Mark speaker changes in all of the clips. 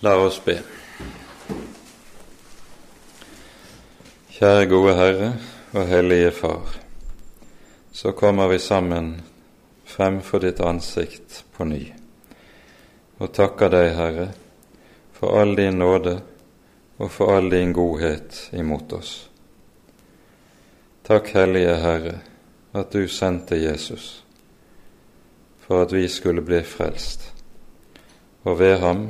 Speaker 1: La oss be. Kjære gode Herre og Hellige Far. Så kommer vi sammen frem for ditt ansikt på ny og takker deg, Herre, for all din nåde og for all din godhet imot oss. Takk, Hellige Herre, at du sendte Jesus for at vi skulle bli frelst, og ved ham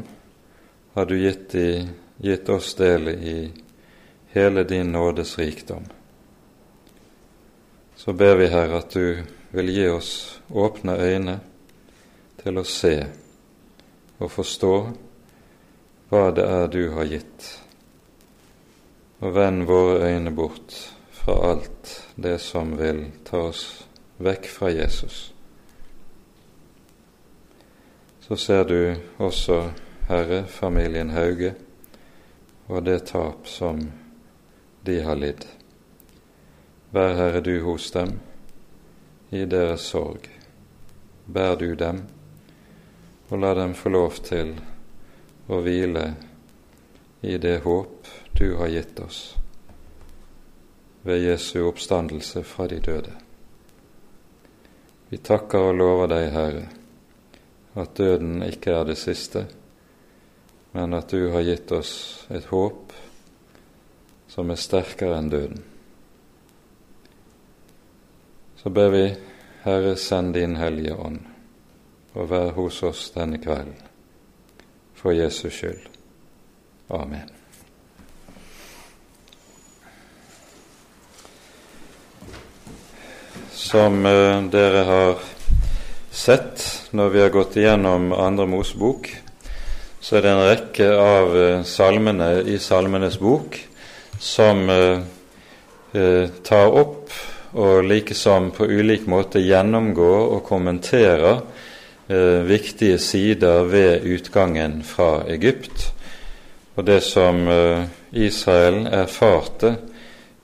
Speaker 1: har du gitt, i, gitt oss del i hele din nådes rikdom. Så ber vi, Herre, at du vil gi oss åpne øyne til å se og forstå hva det er du har gitt, og vend våre øyne bort fra alt det som vil ta oss vekk fra Jesus. Så ser du også Herre, familien Hauge og det tap som de har lidd. Vær Herre du hos dem i deres sorg. Bær du dem, og la dem få lov til å hvile i det håp du har gitt oss ved Jesu oppstandelse fra de døde. Vi takker og lover deg, Herre, at døden ikke er det siste, men at du har gitt oss et håp som er sterkere enn døden. Så ber vi, Herre, send din Hellige Ånd, og vær hos oss denne kvelden, for Jesus skyld. Amen. Som uh, dere har sett når vi har gått igjennom Andre Mosebok, så er det en rekke av eh, salmene i Salmenes bok som eh, eh, tar opp og likesom på ulik måte gjennomgår og kommenterer eh, viktige sider ved utgangen fra Egypt, og det som eh, Israel erfarte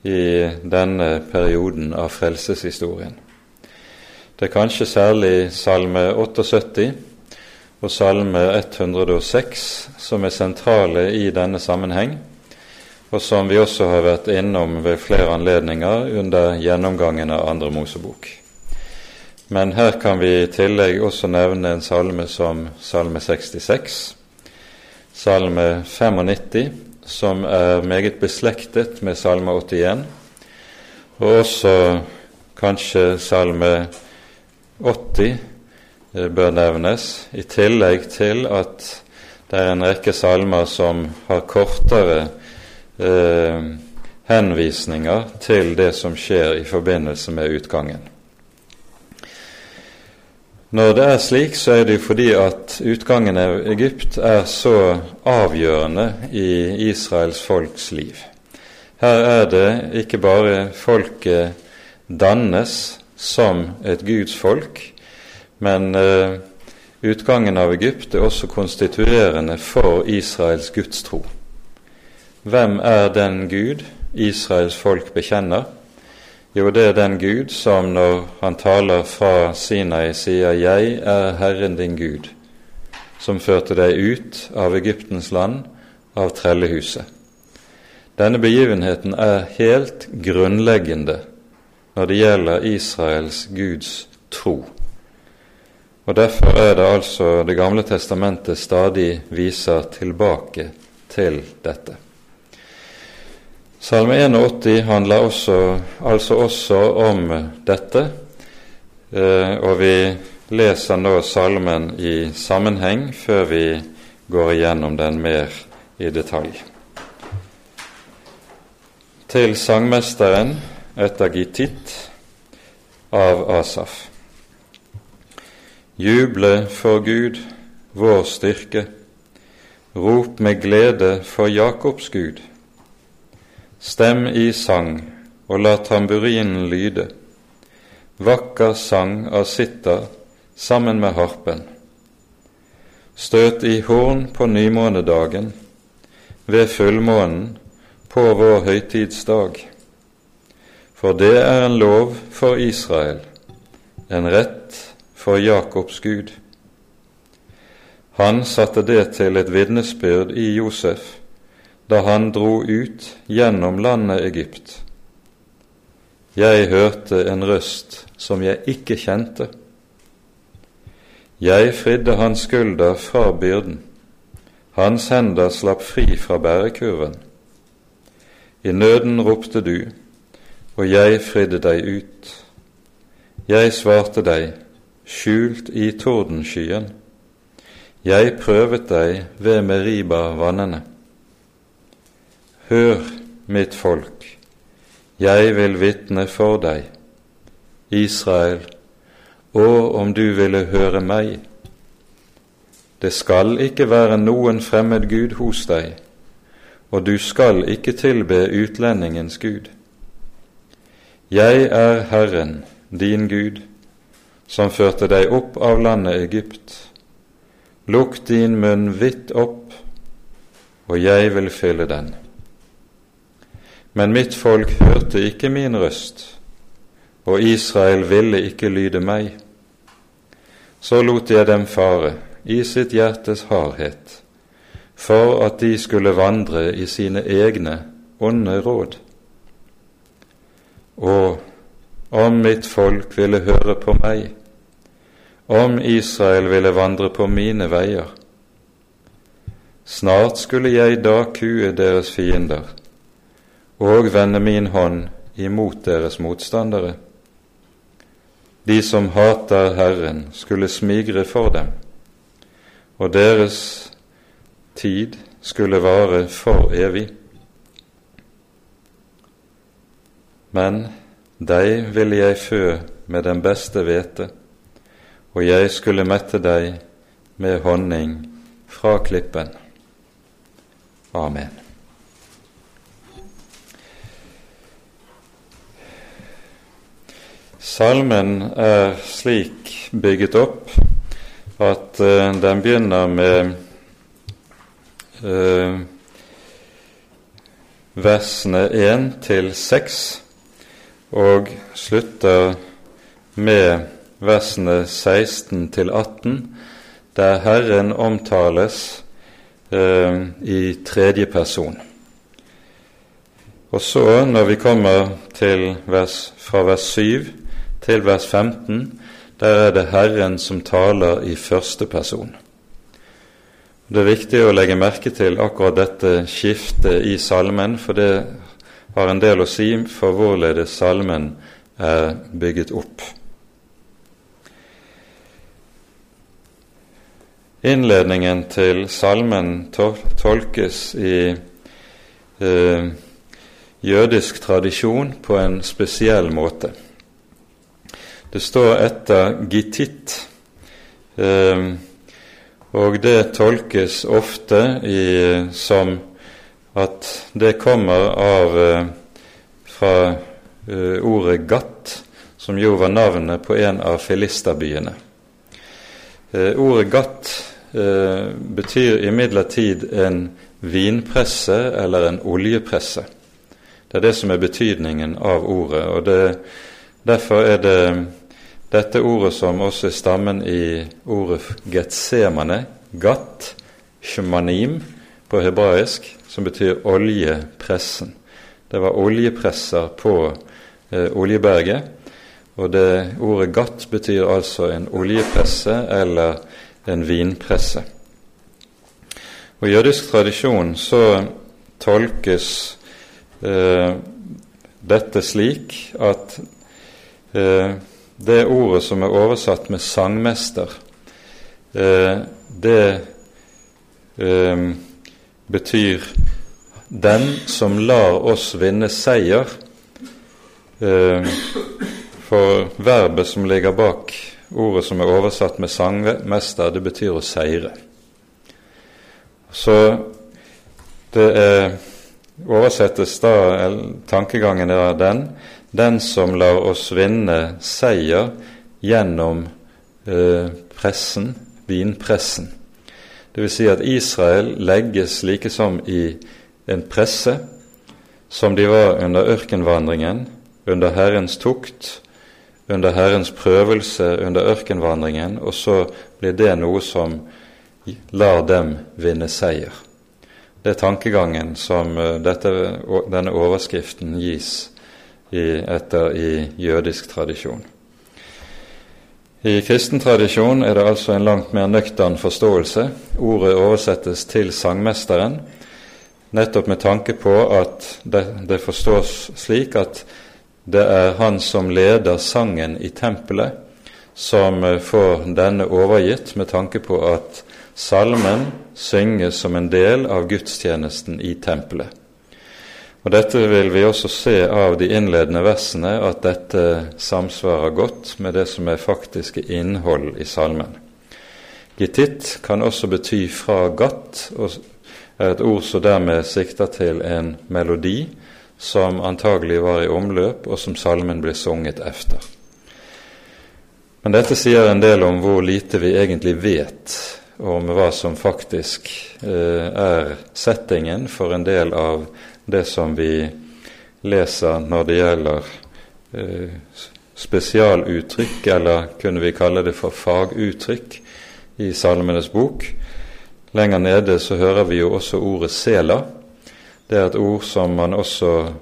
Speaker 1: i denne perioden av frelseshistorien. Det er kanskje særlig Salme 78 og Salme 106 som er sentrale i denne sammenheng, og som vi også har vært innom ved flere anledninger under gjennomgangen av Andre Mosebok. Men her kan vi i tillegg også nevne en salme som Salme 66, Salme 95, som er meget beslektet med Salme 81, og også kanskje Salme 80, Eh, bør nevnes, i tillegg til at det er en rekke salmer som har kortere eh, henvisninger til det som skjer i forbindelse med utgangen. Når det er slik, så er det fordi at utgangen av Egypt er så avgjørende i Israels folks liv. Her er det ikke bare folket dannes som et Guds folk, men eh, utgangen av Egypt er også konstituerende for Israels gudstro. Hvem er den Gud Israels folk bekjenner? Jo, det er den Gud som når han taler fra Sinai, sier 'Jeg er Herren din Gud', som førte deg ut av Egyptens land, av trellehuset. Denne begivenheten er helt grunnleggende når det gjelder Israels Guds tro. Og Derfor er det altså Det gamle testamentet stadig viser tilbake til dette. Salme 81 handler også, altså også om dette, eh, og vi leser nå salmen i sammenheng før vi går igjennom den mer i detalj. Til sangmesteren etter Gittit av Asaf. Juble for Gud, vår styrke. Rop med glede for Jakobs Gud. Stem i sang, og la tamburinen lyde. Vakker sang av sitta sammen med harpen. Støt i horn på nymånedagen, ved fullmånen på vår høytidsdag. For det er en lov for Israel, en rett for Jakobs Gud. Han satte det til et vitnesbyrd i Josef da han dro ut gjennom landet Egypt. Jeg hørte en røst som jeg ikke kjente. Jeg fridde hans skulder fra byrden, hans hender slapp fri fra bærekurven. I nøden ropte du, og jeg fridde deg ut. Jeg svarte deg, skjult i tordenskyen. Jeg prøvet deg ved Meriba-vannene. Hør, mitt folk, jeg vil vitne for deg, Israel, og om du ville høre meg. Det skal ikke være noen fremmed gud hos deg, og du skal ikke tilbe utlendingens gud. Jeg er Herren, din Gud, som førte deg opp av landet Egypt. Lukk din munn vidt opp, og jeg vil fylle den. Men mitt folk hørte ikke min røst, og Israel ville ikke lyde meg. Så lot jeg dem fare i sitt hjertes hardhet, for at de skulle vandre i sine egne onde råd. Og om mitt folk ville høre på meg, om Israel ville vandre på mine veier, snart skulle jeg da kue deres fiender og vende min hånd imot deres motstandere. De som hater Herren, skulle smigre for dem, og deres tid skulle vare for evig. Men deg ville jeg fø med den beste hvete, og jeg skulle mette deg med honning fra klippen. Amen. Salmen er slik bygget opp at uh, den begynner med uh, versene 1 til 6 og slutter med versene 16 til 18, der Herren omtales eh, i tredje person. Og så, når vi kommer vers, fra vers 7 til vers 15, der er det Herren som taler i første person. Det er viktig å legge merke til akkurat dette skiftet i salmen, for det har en del å si for hvorledes salmen er bygget opp. Innledningen til salmen tolkes i eh, jødisk tradisjon på en spesiell måte. Det står etter gittit, eh, og det tolkes ofte i, som at det kommer av eh, fra uh, ordet Gatt, som jo var navnet på en av filisterbyene. Uh, ordet Gatt betyr imidlertid en vinpresse eller en oljepresse. Det er det som er betydningen av ordet. og det, Derfor er det dette ordet som også er stammen i ordet getsemane, gatt, shmanim på hebraisk, som betyr oljepressen. Det var oljepresser på eh, oljeberget. Og det ordet gatt betyr altså en oljepresse eller en vinpresse. Og I jødisk tradisjon så tolkes eh, dette slik at eh, det ordet som er oversatt med 'sangmester', eh, det eh, betyr 'den som lar oss vinne seier'. Eh, for verbet som ligger bak ordet som er oversatt med 'sangmester', det betyr å seire. Så det er oversettes da Tankegangen er den den som lar oss vinne seier gjennom eh, pressen, vinpressen. Dvs. Si at Israel legges like som i en presse, som de var under ørkenvandringen, under Herrens tukt, under Herrens prøvelse under ørkenvandringen, og så blir det noe som lar dem vinne seier. Det er tankegangen som eh, dette, denne overskriften gis i, etter i jødisk tradisjon. I kristen tradisjon er det altså en langt mer nøktern forståelse. Ordet oversettes til sangmesteren, nettopp med tanke på at det, det forstås slik at det er han som leder sangen i tempelet, som eh, får denne overgitt med tanke på at salmen synges som en del av gudstjenesten i tempelet. Og Dette vil vi også se av de innledende versene, at dette samsvarer godt med det som er faktiske innhold i salmen. Gittit kan også bety fra gatt, og er et ord som dermed sikter til en melodi som antagelig var i omløp, og som salmen blir sunget efter. Men dette sier en del om hvor lite vi egentlig vet om hva som faktisk eh, er settingen for en del av det som vi leser når det gjelder eh, spesialuttrykk, eller kunne vi kalle det for faguttrykk, i Salmenes bok. Lenger nede så hører vi jo også ordet 'sela'. Det er et ord som man også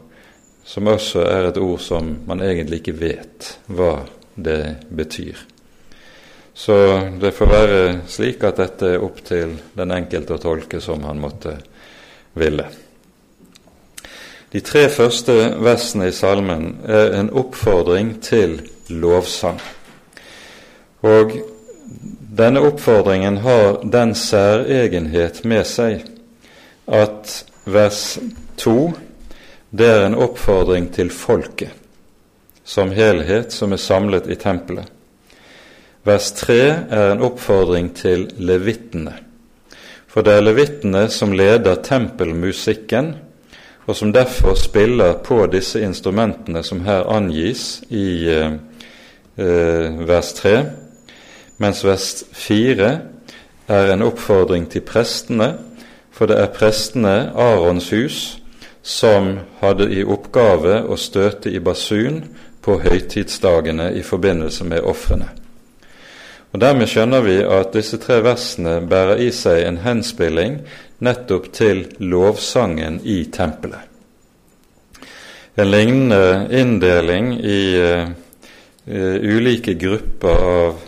Speaker 1: som også er et ord som man egentlig ikke vet hva det betyr. Så det får være slik at dette er opp til den enkelte å tolke som han måtte ville. De tre første versene i salmen er en oppfordring til lovsang. Og denne oppfordringen har den særegenhet med seg at vers 2 det er en oppfordring til folket som helhet som er samlet i tempelet. Vers 3 er en oppfordring til levittene. For det er levittene som leder tempelmusikken, og som derfor spiller på disse instrumentene som her angis i eh, eh vers 3, mens vers 4 er en oppfordring til prestene, for det er prestene, Arons hus, som hadde i oppgave å støte i basun på høytidsdagene i forbindelse med ofrene. Og Dermed skjønner vi at disse tre versene bærer i seg en henspilling nettopp til lovsangen i tempelet. En lignende inndeling i uh, ulike grupper av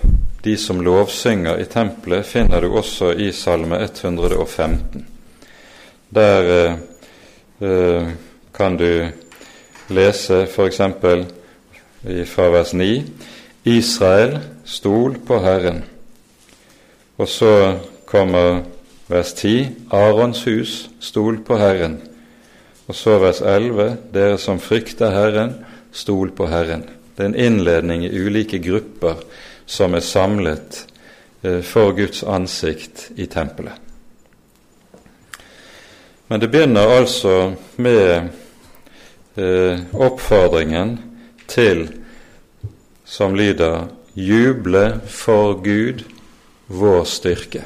Speaker 1: de som lovsynger i tempelet, finner du også i Salme 115. Der uh, uh, kan du lese f.eks fra vers 9 Israel, stol på Herren. Og så kommer vers 10 Arons hus, stol på Herren. Og så vers 11 Dere som frykter Herren, stol på Herren. Det er en innledning i ulike grupper som er samlet eh, for Guds ansikt i tempelet. Men det begynner altså med eh, oppfordringen til, som lyder, juble for Gud, vår styrke.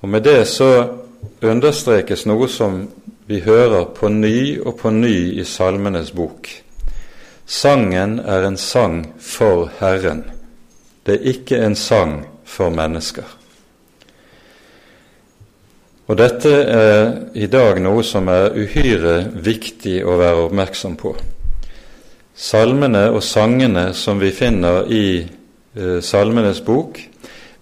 Speaker 1: Og Med det så understrekes noe som vi hører på ny og på ny i Salmenes bok. Sangen er en sang for Herren. Det er ikke en sang for mennesker. Og Dette er i dag noe som er uhyre viktig å være oppmerksom på. Salmene og sangene som vi finner i eh, Salmenes bok,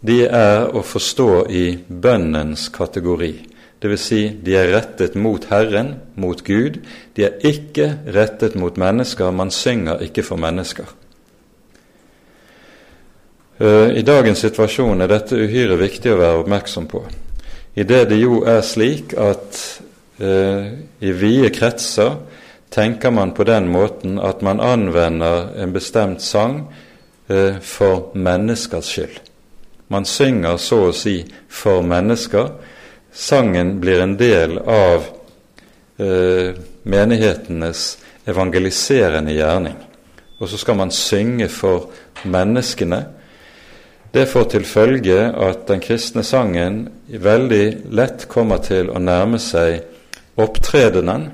Speaker 1: de er å forstå i bønnens kategori. Dvs. Si, de er rettet mot Herren, mot Gud. De er ikke rettet mot mennesker. Man synger ikke for mennesker. Eh, I dagens situasjon er dette uhyre viktig å være oppmerksom på, i det det jo er slik at eh, i vide kretser tenker man på den måten at man anvender en bestemt sang eh, for menneskers skyld. Man synger så å si for mennesker. Sangen blir en del av eh, menighetenes evangeliserende gjerning. Og så skal man synge for menneskene. Det får til følge at den kristne sangen veldig lett kommer til å nærme seg opptredenen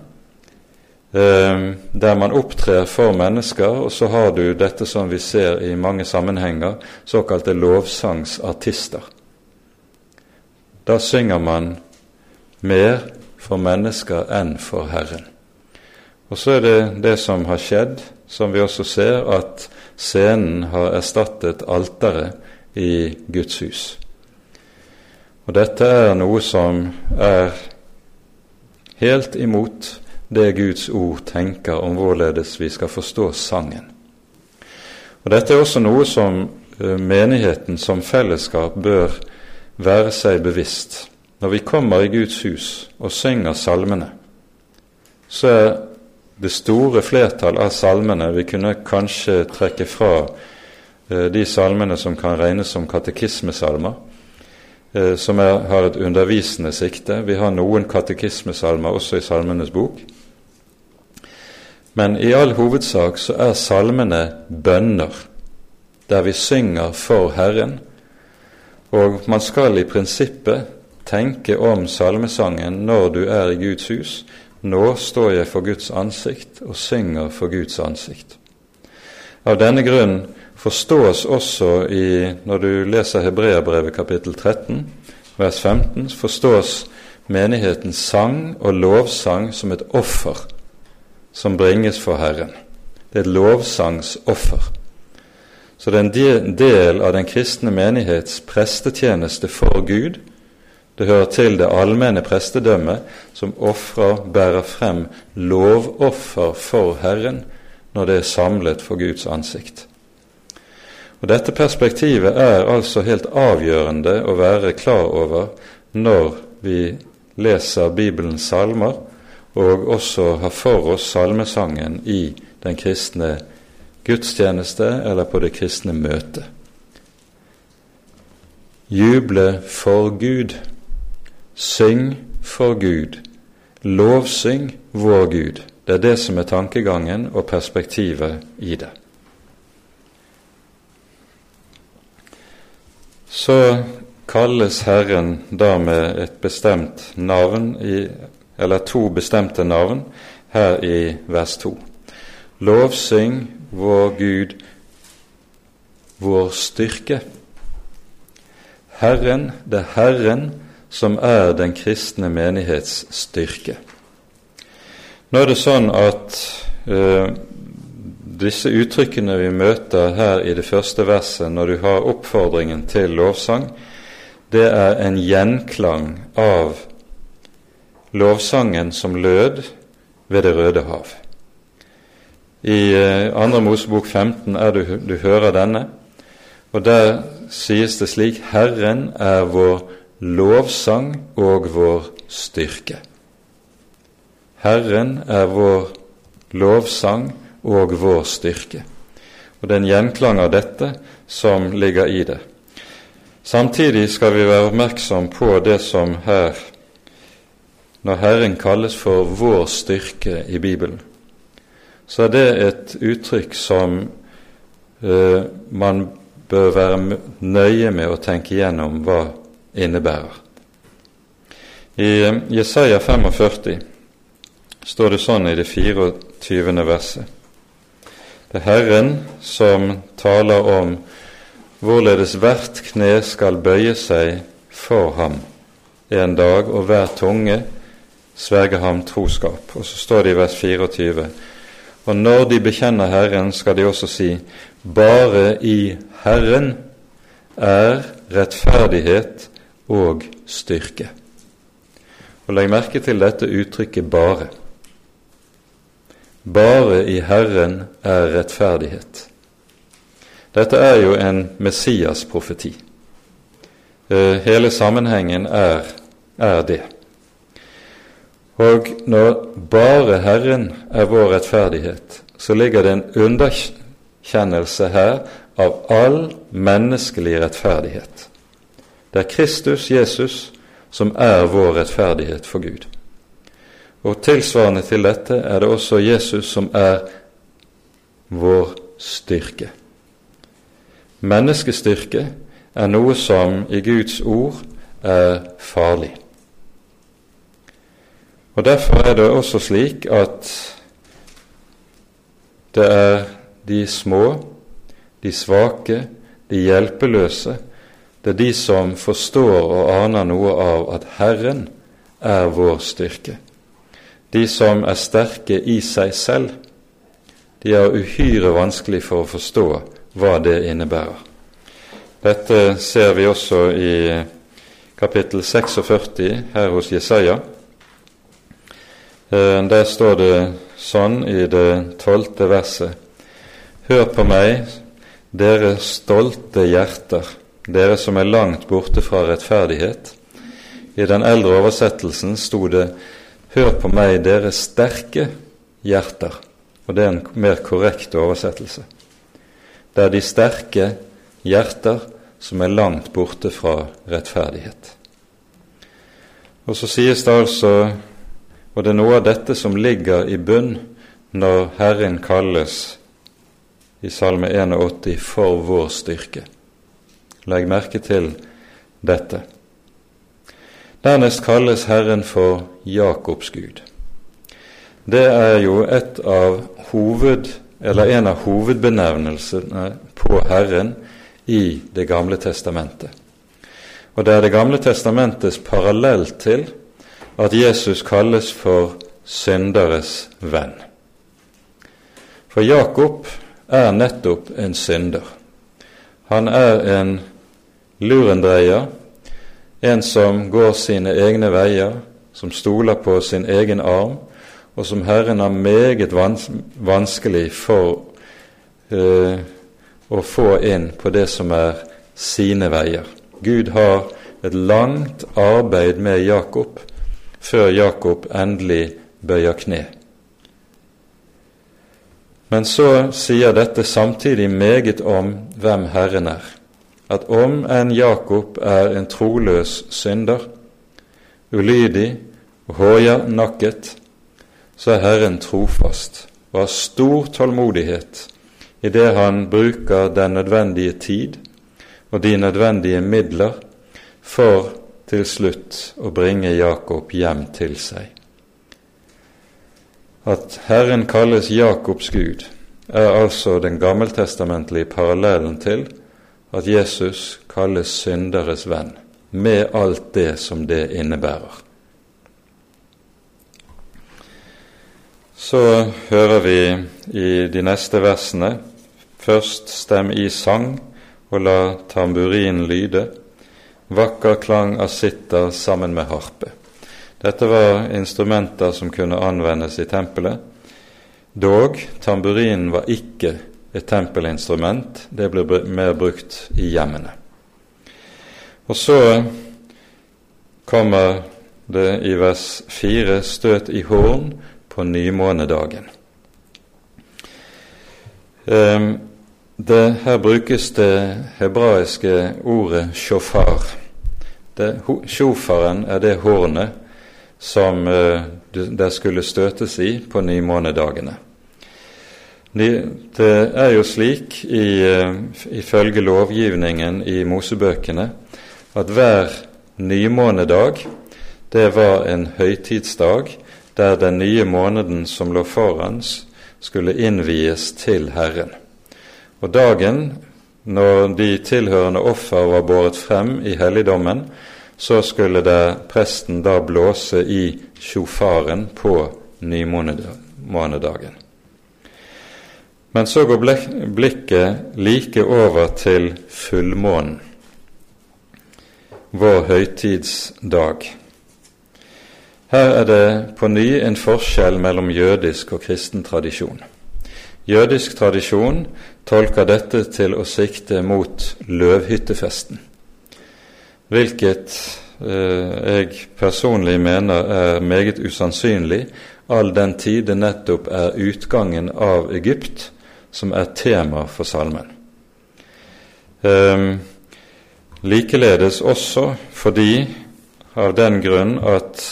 Speaker 1: der man opptrer for mennesker, og så har du dette som vi ser i mange sammenhenger, såkalte lovsangsartister. da synger man mer for mennesker enn for Herren. Og så er det det som har skjedd, som vi også ser, at scenen har erstattet alteret i Guds hus. Og dette er noe som er helt imot det Guds ord tenker om hvorledes vi skal forstå sangen. Og Dette er også noe som eh, menigheten som fellesskap bør være seg bevisst. Når vi kommer i Guds hus og synger salmene, så er det store flertall av salmene Vi kunne kanskje trekke fra eh, de salmene som kan regnes som katekismesalmer, eh, som er, har et undervisende sikte. Vi har noen katekismesalmer også i Salmenes bok. Men i all hovedsak så er salmene bønner, der vi synger for Herren. Og man skal i prinsippet tenke om salmesangen når du er i Guds hus. Nå står jeg for Guds ansikt og synger for Guds ansikt. Av denne grunn forstås også i, når du leser Hebreabrevet kapittel 13, vers 15, forstås menighetens sang og lovsang som et offer som bringes for Herren. Det er et lovsangsoffer. Så det er en del av den kristne menighets prestetjeneste for Gud. Det hører til det allmenne prestedømmet, som ofrer, bærer frem lovoffer for Herren når det er samlet for Guds ansikt. Og Dette perspektivet er altså helt avgjørende å være klar over når vi leser Bibelens salmer og også har for oss salmesangen i den kristne gudstjeneste eller på det kristne møtet. Juble for Gud, syng for Gud, lovsyng vår Gud. Det er det som er tankegangen og perspektivet i det. Så kalles Herren da med et bestemt navn i eller to bestemte navn, her i vers 2. Lovsyng vår Gud, vår styrke. Herren, det er Herren som er den kristne menighets styrke. Nå er det sånn at uh, disse uttrykkene vi møter her i det første verset, når du har oppfordringen til lovsang, det er en gjenklang av lovsangen som lød ved Det røde hav. I eh, Andre Mosebok 15 er du, du hører denne, og der sies det slik Herren er vår lovsang og vår styrke. Herren er vår lovsang og vår styrke. Og det er en gjenklang av dette som ligger i det. Samtidig skal vi være oppmerksom på det som her når Herren kalles for vår styrke i Bibelen, så er det et uttrykk som eh, man bør være nøye med å tenke igjennom hva innebærer. I uh, Jesaja 45 står det sånn i det 24. verset. Det er Herren som taler om hvorledes hvert kne skal bøye seg for ham en dag, og hver tunge sverger ham troskap. Og så står det i vers 24.: Og når de bekjenner Herren, skal de også si:" Bare i Herren er rettferdighet og styrke. Og Legg merke til dette uttrykket 'bare'. Bare i Herren er rettferdighet. Dette er jo en Messias-profeti. Eh, hele sammenhengen er, er det. Og når bare Herren er vår rettferdighet, så ligger det en underkjennelse her av all menneskelig rettferdighet. Det er Kristus, Jesus, som er vår rettferdighet for Gud. Og tilsvarende til dette er det også Jesus som er vår styrke. Menneskestyrke er noe som i Guds ord er farlig. Og Derfor er det også slik at det er de små, de svake, de hjelpeløse Det er de som forstår og aner noe av at Herren er vår styrke. De som er sterke i seg selv, de har uhyre vanskelig for å forstå hva det innebærer. Dette ser vi også i kapittel 46 her hos Jesaja. Eh, der står det sånn i det tolvte verset Hør på meg, dere stolte hjerter, dere som er langt borte fra rettferdighet. I den eldre oversettelsen sto det Hør på meg, dere sterke hjerter. Og det er en mer korrekt oversettelse. Det er de sterke hjerter som er langt borte fra rettferdighet. Og så sies det altså, og det er noe av dette som ligger i bunn når Herren kalles i Salme 81 for vår styrke. Legg merke til dette. Dernest kalles Herren for Jakobs Gud. Det er jo et av hoved, eller en av hovedbenevnelsene på Herren i Det gamle testamentet. Og det er Det gamle testamentets parallell til at Jesus kalles for synderes venn. For Jakob er nettopp en synder. Han er en lurendreier, en som går sine egne veier, som stoler på sin egen arm, og som Herren har meget vanskelig for eh, å få inn på det som er sine veier. Gud har et langt arbeid med Jakob før Jakob endelig bøyer kne. Men så sier dette samtidig meget om hvem Herren er. At om en Jakob er en troløs synder, ulydig og hårnakket, så er Herren trofast og har stor tålmodighet idet han bruker den nødvendige tid og de nødvendige midler for til slutt å bringe Jakob hjem til seg. At Herren kalles Jakobs Gud, er altså den gammeltestamentlige parallellen til at Jesus kalles synderes venn, med alt det som det innebærer. Så hører vi i de neste versene Først stem i sang og la tamburinen lyde, vakker klang av sitter sammen med harpe. Dette var instrumenter som kunne anvendes i tempelet. Dog, tamburinen var ikke et tempelinstrument, det ble mer brukt i hjemmene. Og så kommer det i vers fire støt i horn på nymånedagen. Um, det, her brukes det hebraiske ordet shofar. Det, shofaren er det hornet som uh, det skulle støtes i på nymånedagene. Det er jo slik i, uh, ifølge lovgivningen i Mosebøkene at hver nymånedag det var en høytidsdag der den nye måneden som lå foran, skulle innvies til Herren. Og dagen når de tilhørende offer var båret frem i helligdommen, så skulle det presten da blåse i sjofaren på nymånedagen. Men så går blikket like over til fullmånen, vår høytidsdag. Her er det på ny en forskjell mellom jødisk og kristen tradisjon. Jødisk tradisjon tolker dette til å sikte mot løvhyttefesten, hvilket eh, jeg personlig mener er meget usannsynlig, all den tid det nettopp er utgangen av Egypt som er tema for salmen. Eh, likeledes også fordi av den grunn at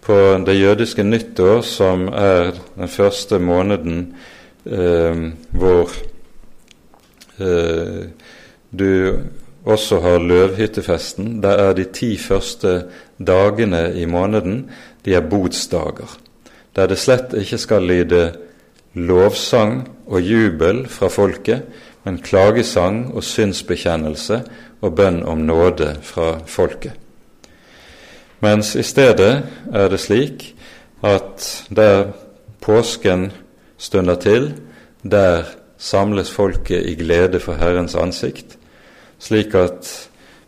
Speaker 1: på det jødiske nyttår, som er den første måneden eh, hvor Eh, du også har løvhyttefesten. Der er de ti første dagene i måneden de er bodsdager, der det slett ikke skal lyde lovsang og jubel fra folket, men klagesang og synsbekjennelse og bønn om nåde fra folket. Mens i stedet er det slik at der påsken stunder til, der samles folket i glede for Herrens ansikt, slik at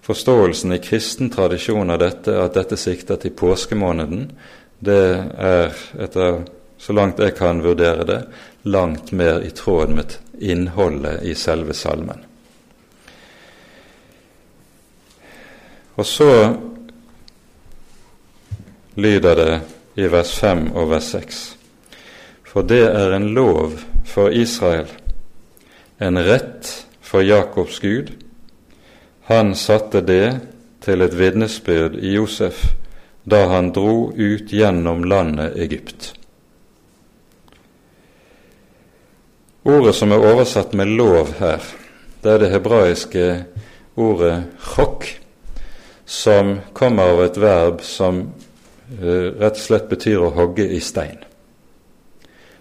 Speaker 1: forståelsen i kristen tradisjon av dette, at dette sikter til påskemåneden, det er, etter så langt jeg kan vurdere det, langt mer i tråd med innholdet i selve salmen. Og så lyder det i vers 5 og vers 6. For det er en lov for Israel, en rett for Jakobs Gud. Han satte det til et vitnesbyrd i Josef da han dro ut gjennom landet Egypt. Ordet som er oversatt med lov her, det er det hebraiske ordet chok, som kommer av et verb som uh, rett og slett betyr å hogge i stein.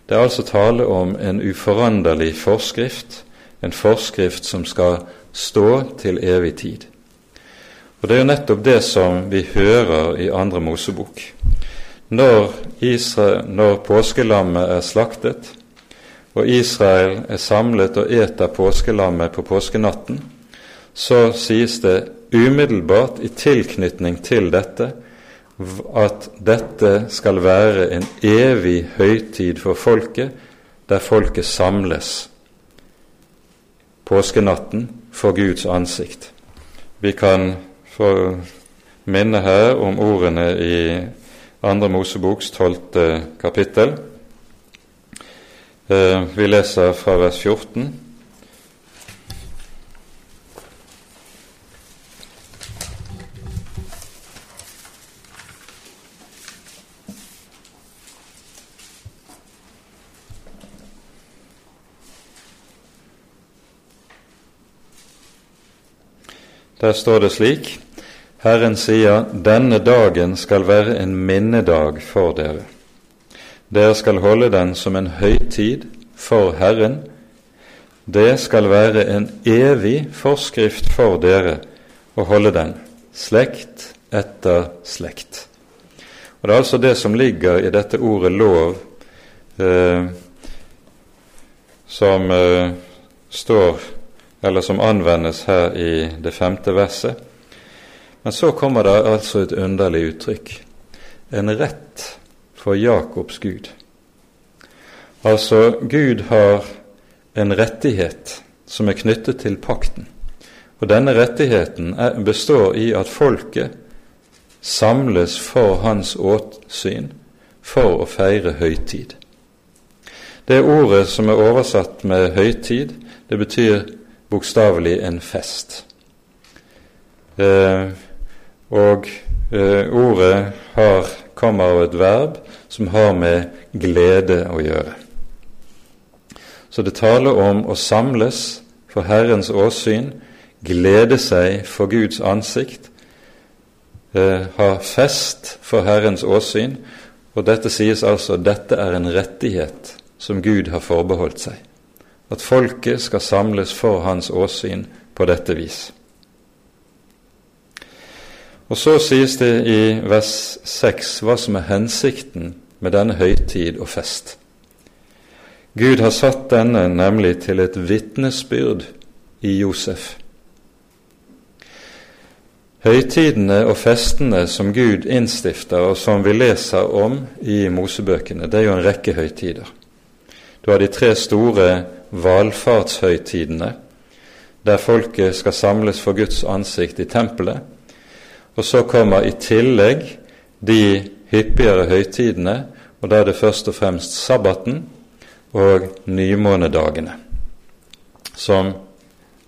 Speaker 1: Det er altså tale om en uforanderlig forskrift, en forskrift som skal stå til evig tid. Og Det er jo nettopp det som vi hører i Andre Mosebok. Når, Israel, når påskelammet er slaktet, og Israel er samlet og eter påskelammet på påskenatten, så sies det umiddelbart i tilknytning til dette at dette skal være en evig høytid for folket, der folket samles påskenatten for Guds ansikt. Vi kan få minne her om ordene i Andre Moseboks tolvte kapittel. Eh, vi leser fra vers 14. Der står det slik Herren sier, denne dagen skal være en minnedag for dere. Dere skal holde den som en høytid for Herren. Det skal være en evig forskrift for dere å holde den, slekt etter slekt. Og Det er altså det som ligger i dette ordet lov, eh, som eh, står eller som anvendes her i det femte verset. Men så kommer det altså et underlig uttrykk en rett for Jakobs Gud. Altså, Gud har en rettighet som er knyttet til pakten. Og denne rettigheten består i at folket samles for hans åtsyn for å feire høytid. Det ordet som er oversatt med høytid, det betyr bokstavelig en fest. Eh, og eh, ordet har, kommer av et verb som har med glede å gjøre. Så det taler om å samles for Herrens åsyn, glede seg for Guds ansikt, eh, ha fest for Herrens åsyn, og dette sies altså dette er en rettighet som Gud har forbeholdt seg at folket skal samles for hans åsyn på dette vis. Og Så sies det i vers 6 hva som er hensikten med denne høytid og fest. Gud har satt denne nemlig til et vitnesbyrd i Josef. Høytidene og festene som Gud innstifter, og som vi leser om i Mosebøkene, det er jo en rekke høytider. Du har de tre store valfartshøytidene, der folket skal samles for Guds ansikt i tempelet. Og så kommer i tillegg de hyppigere høytidene, og da er det først og fremst sabbaten og nymånedagene, som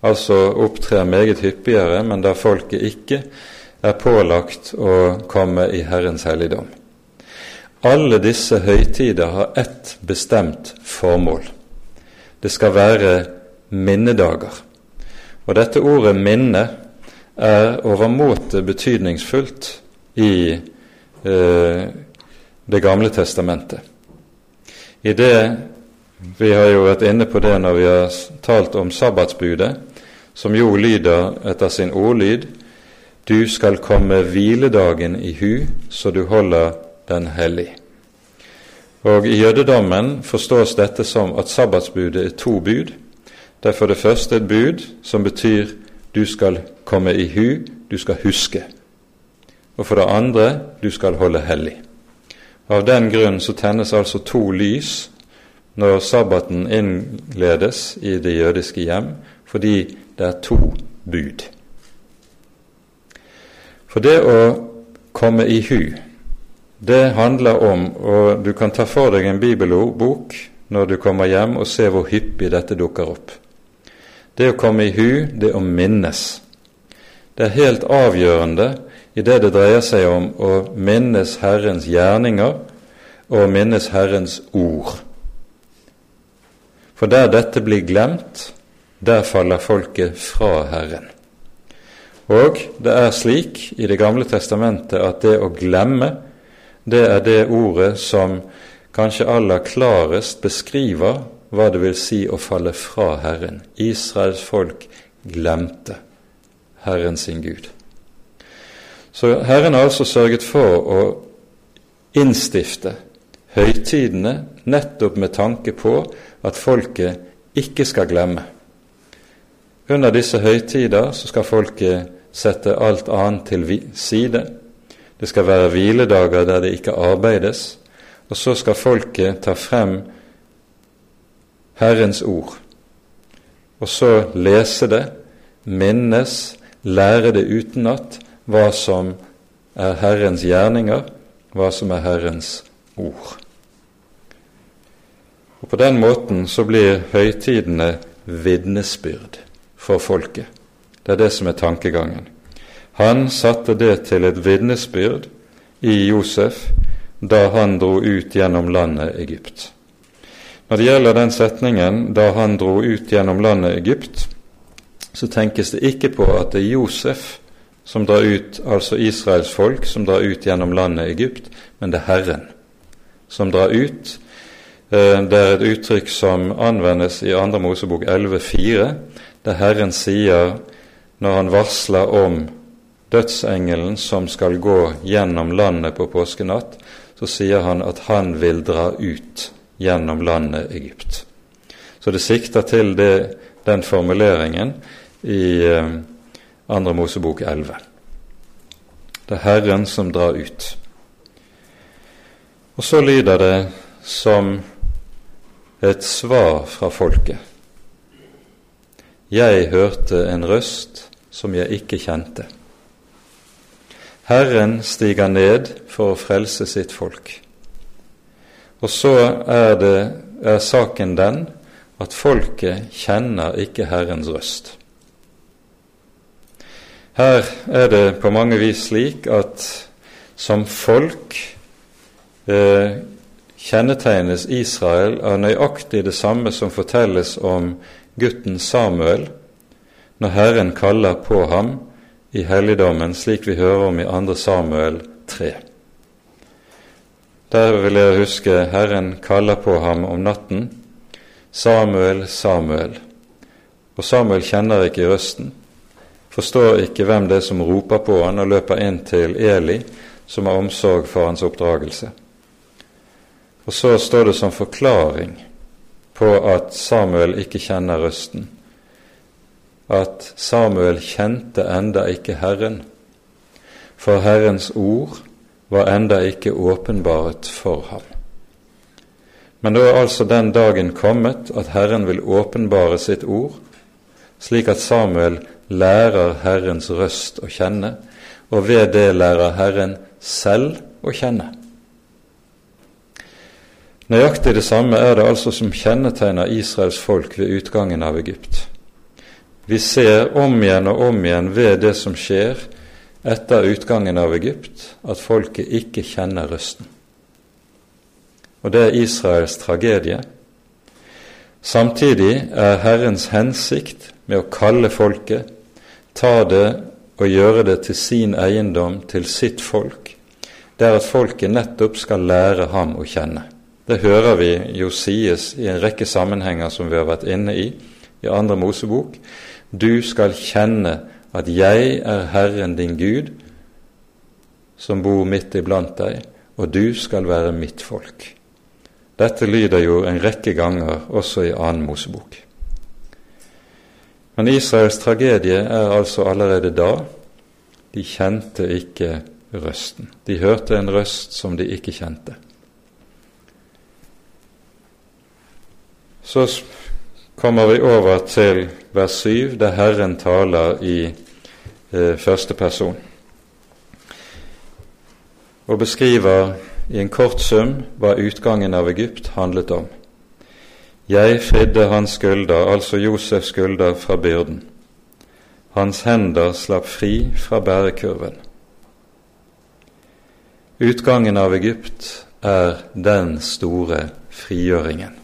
Speaker 1: altså opptrer meget hyppigere, men der folket ikke er pålagt å komme i Herrens helligdom. Alle disse høytider har ett bestemt formål. Det skal være minnedager. Og dette ordet 'minne' er overmåte betydningsfullt i eh, Det gamle testamentet. I det Vi har jo vært inne på det når vi har talt om sabbatsbudet. som jo lyder etter sin ordlyd Du skal komme hviledagen i hu, så du holder den hellig. Og I jødedommen forstås dette som at sabbatsbudet er to bud. Det er for det første et bud som betyr du skal komme i hu, du skal huske. Og for det andre du skal holde hellig. Av den grunn så tennes altså to lys når sabbaten innledes i det jødiske hjem, fordi det er to bud. For det å komme i hu, det handler om Og du kan ta for deg en bibelbok når du kommer hjem, og se hvor hyppig dette dukker opp. Det å komme i hu, det å minnes. Det er helt avgjørende i det det dreier seg om å minnes Herrens gjerninger og minnes Herrens ord. For der dette blir glemt, der faller folket fra Herren. Og det er slik i Det gamle testamentet at det å glemme, det er det ordet som kanskje aller klarest beskriver hva det vil si å falle fra Herren. Israels folk glemte Herren sin Gud. Så Herren har altså sørget for å innstifte høytidene nettopp med tanke på at folket ikke skal glemme. Under disse høytider så skal folket sette alt annet til side. Det skal være hviledager der det ikke arbeides, og så skal folket ta frem Herrens ord, og så lese det, minnes, lære det utenat, hva som er Herrens gjerninger, hva som er Herrens ord. Og På den måten så blir høytidene vitnesbyrd for folket. Det er det som er tankegangen. Han satte det til et vitnesbyrd i Josef da han dro ut gjennom landet Egypt. Når det gjelder den setningen 'da han dro ut gjennom landet Egypt', så tenkes det ikke på at det er Josef som drar ut, altså Israels folk, som drar ut gjennom landet Egypt, men det er Herren som drar ut. Eh, det er et uttrykk som anvendes i 2. Mosebok 11,4, der Herren sier, når han varsler om dødsengelen som skal gå gjennom landet på påskenatt, så sier han at han vil dra ut gjennom landet Egypt. Så det sikter til det, den formuleringen i eh, andre Mosebok 11. Det er Herren som drar ut. Og så lyder det som et svar fra folket. Jeg hørte en røst som jeg ikke kjente. Herren stiger ned for å frelse sitt folk. Og så er, det, er saken den at folket kjenner ikke Herrens røst. Her er det på mange vis slik at som folk eh, kjennetegnes Israel av nøyaktig det samme som fortelles om gutten Samuel når Herren kaller på ham i helligdommen, slik vi hører om i 2. Samuel 3. Der vil jeg huske Herren kaller på ham om natten. Samuel, Samuel. Og Samuel kjenner ikke røsten forstår ikke hvem det er som roper på han og løper inn til Eli, som har omsorg for hans oppdragelse. Og så står det som forklaring på at Samuel ikke kjenner røsten, at Samuel kjente enda ikke Herren, for Herrens ord var enda ikke åpenbaret for ham. Men da er altså den dagen kommet at Herren vil åpenbare sitt ord, slik at Samuel lærer Herrens røst å kjenne, og ved det lærer Herren selv å kjenne. Nøyaktig det samme er det altså som kjennetegner Israels folk ved utgangen av Egypt. Vi ser om igjen og om igjen ved det som skjer etter utgangen av Egypt, at folket ikke kjenner røsten. Og det er Israels tragedie. Samtidig er Herrens hensikt med å kalle folket, ta det og gjøre det til sin eiendom, til sitt folk, det er at folket nettopp skal lære ham å kjenne. Det hører vi jo sies i en rekke sammenhenger som vi har vært inne i i andre Mosebok, Du skal kjenne at jeg er Herren din Gud, som bor midt iblant deg, og du skal være mitt folk. Dette lyder jo en rekke ganger også i annen Mosebok. Men Israels tragedie er altså allerede da de kjente ikke røsten. De hørte en røst som de ikke kjente. Så kommer vi over til vers 7, der Herren taler i eh, første person og beskriver i en kort sum hva utgangen av Egypt handlet om. Jeg fridde hans skulder, altså Josefs skulder, fra byrden. Hans hender slapp fri fra bærekurven. Utgangen av Egypt er den store frigjøringen.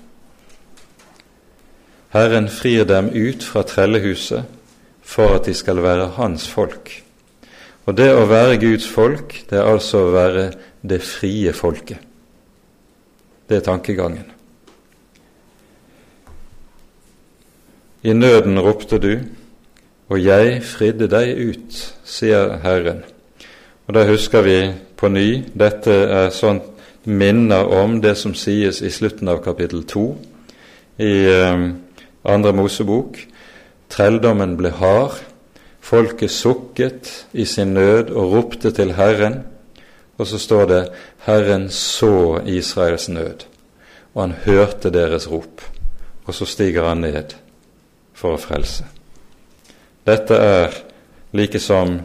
Speaker 1: Herren frir dem ut fra trellehuset for at de skal være hans folk. Og det å være Guds folk, det er altså å være det frie folket. Det er tankegangen. I nøden ropte du, og jeg fridde deg ut, sier Herren. Og Da husker vi på ny dette er sånn minner om det som sies i slutten av kapittel to i eh, andre Mosebok. Trelldommen ble hard, Folket sukket i sin nød og ropte til Herren. Og så står det 'Herren så Israels nød', og han hørte deres rop. Og så stiger han ned for å frelse. Dette er like som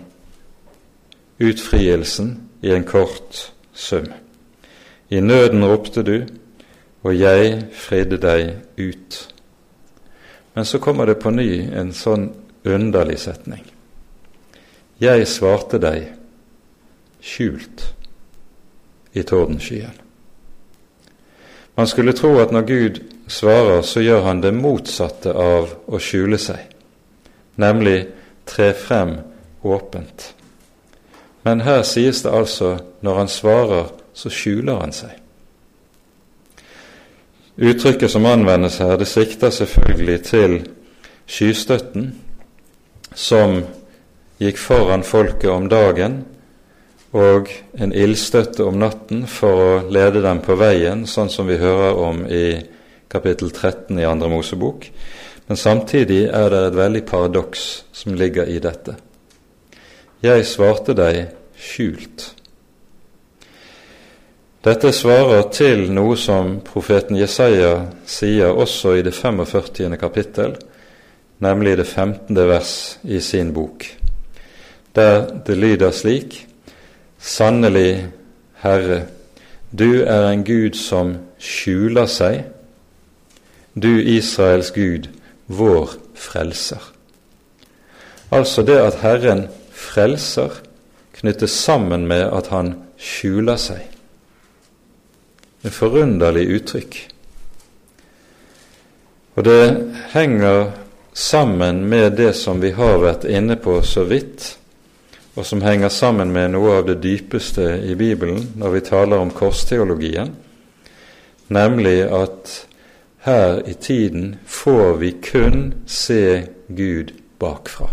Speaker 1: utfrielsen i en kort sum. I nøden ropte du, og jeg fridde deg ut. Men så kommer det på ny en sånn underlig setning. Jeg svarte deg skjult i tordenskyen. Man skulle tro at når Gud svarer, så gjør han det motsatte av å skjule seg, nemlig tre frem åpent. Men her sies det altså når han svarer, så skjuler han seg. Uttrykket som anvendes her, det sikter selvfølgelig til skystøtten som gikk foran folket om dagen og en ildstøtte om natten for å lede dem på veien, sånn som vi hører om i kapittel 13 i Andre Mosebok. Men samtidig er det et veldig paradoks som ligger i dette. Jeg svarte deg skjult. Dette svarer til noe som profeten Jesaja sier også i det 45. kapittel, nemlig det 15. vers i sin bok, der det lyder slik:" Sannelig, Herre, du er en Gud som skjuler seg, du Israels Gud, vår frelser. Altså det at Herren frelser, knyttes sammen med at han skjuler seg. Et forunderlig uttrykk. Og det henger sammen med det som vi har vært inne på så vidt, og som henger sammen med noe av det dypeste i Bibelen når vi taler om korsteologien, nemlig at her i tiden får vi kun se Gud bakfra.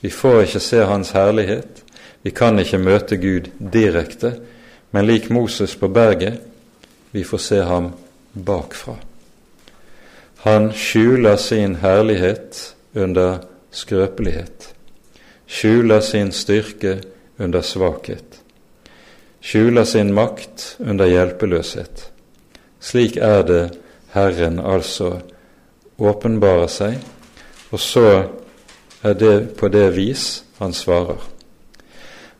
Speaker 1: Vi får ikke se Hans herlighet, vi kan ikke møte Gud direkte, men lik Moses på berget, vi får se ham bakfra. Han skjuler sin herlighet under skrøpelighet, skjuler sin styrke under svakhet, skjuler sin makt under hjelpeløshet. Slik er det Herren altså åpenbarer seg, og så er det på det vis han svarer.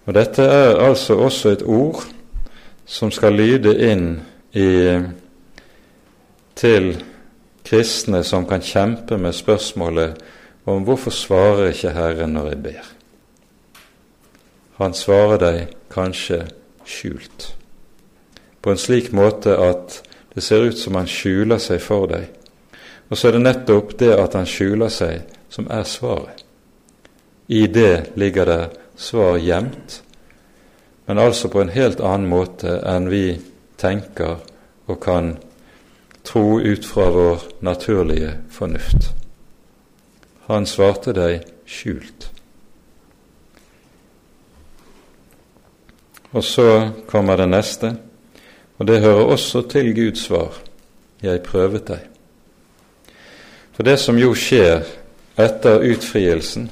Speaker 1: Og Dette er altså også et ord som skal lyde inn i, til kristne som kan kjempe med spørsmålet om hvorfor svarer ikke Herren når jeg ber? Han svarer deg kanskje skjult, på en slik måte at det ser ut som han skjuler seg for deg. Og så er det nettopp det at han skjuler seg, som er svaret. I det ligger det svar gjemt, men altså på en helt annen måte enn vi tenker og kan tro ut fra vår naturlige fornuft. Han svarte deg skjult. Og så kommer det neste, og det hører også til Guds svar. Jeg prøvet deg. For det som jo skjer etter utfrielsen,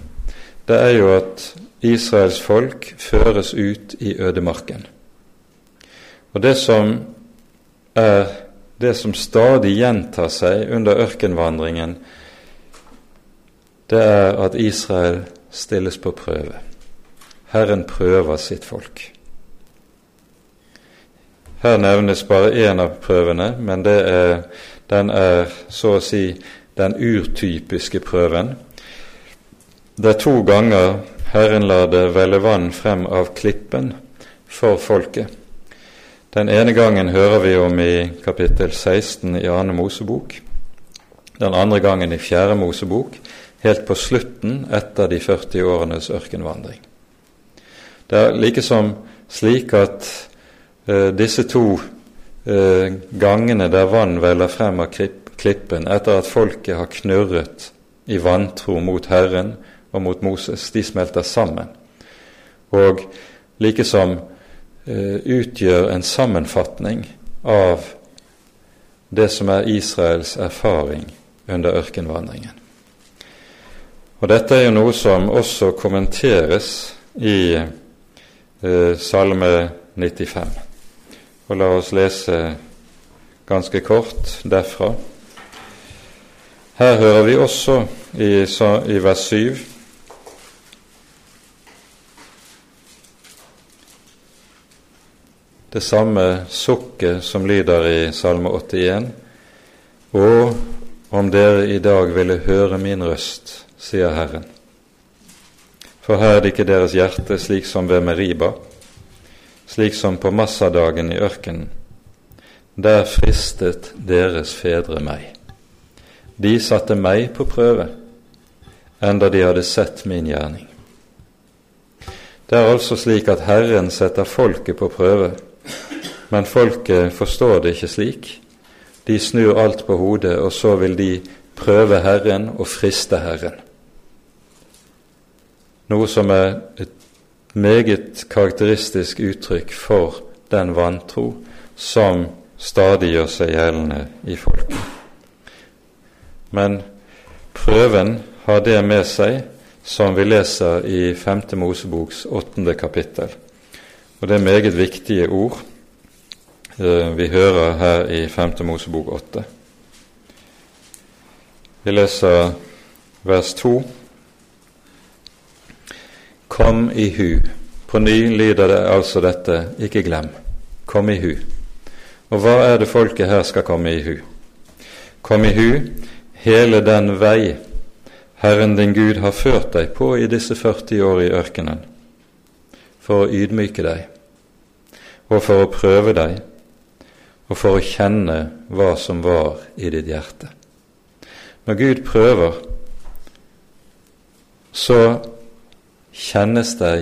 Speaker 1: det er jo at Israels folk føres ut i ødemarken. Og det som er det som stadig gjentar seg under ørkenvandringen, det er at Israel stilles på prøve. Herren prøver sitt folk. Her nevnes bare én av prøvene, men er, den er så å si den urtypiske prøven. Det er to ganger Herren lar det velle vann frem av klippen for folket. Den ene gangen hører vi om i kapittel 16 i Ane Mosebok. Den andre gangen i Fjerde Mosebok, helt på slutten etter de 40 årenes ørkenvandring. Det er likesom slik at eh, disse to eh, gangene der vann veller frem av klippen etter at folket har knurret i vantro mot Herren og mot Moses, de smelter sammen. Og likesom Eh, utgjør en sammenfatning av det som er Israels erfaring under ørkenvandringen. Og Dette er jo noe som også kommenteres i eh, Salme 95. Og La oss lese ganske kort derfra. Her hører vi også i, i vers 7 det samme sukket som lyder i Salme 81. Og om dere i dag ville høre min røst, sier Herren. For her er det ikke deres hjerte slik som ved Meriba, slik som på massadagen i ørkenen. Der fristet deres fedre meg. De satte meg på prøve, enda de hadde sett min gjerning. Det er altså slik at Herren setter folket på prøve men folket forstår det ikke slik. De snur alt på hodet, og så vil de prøve Herren og friste Herren. Noe som er et meget karakteristisk uttrykk for den vantro som stadig gjør seg gjeldende i folket. Men prøven har det med seg som vi leser i 5. Moseboks 8. kapittel. Og det er meget viktige ord Eh, vi hører her i 5. Mosebok 8. Vi leser vers 2. Kom i hu. På ny lyder det altså dette, ikke glem. Kom i hu. Og hva er det folket her skal komme i hu? Kom i hu hele den vei Herren din Gud har ført deg på i disse 40 år i ørkenen, for å ydmyke deg og for å prøve deg og for å kjenne hva som var i ditt hjerte. Når Gud prøver, så kjennes det,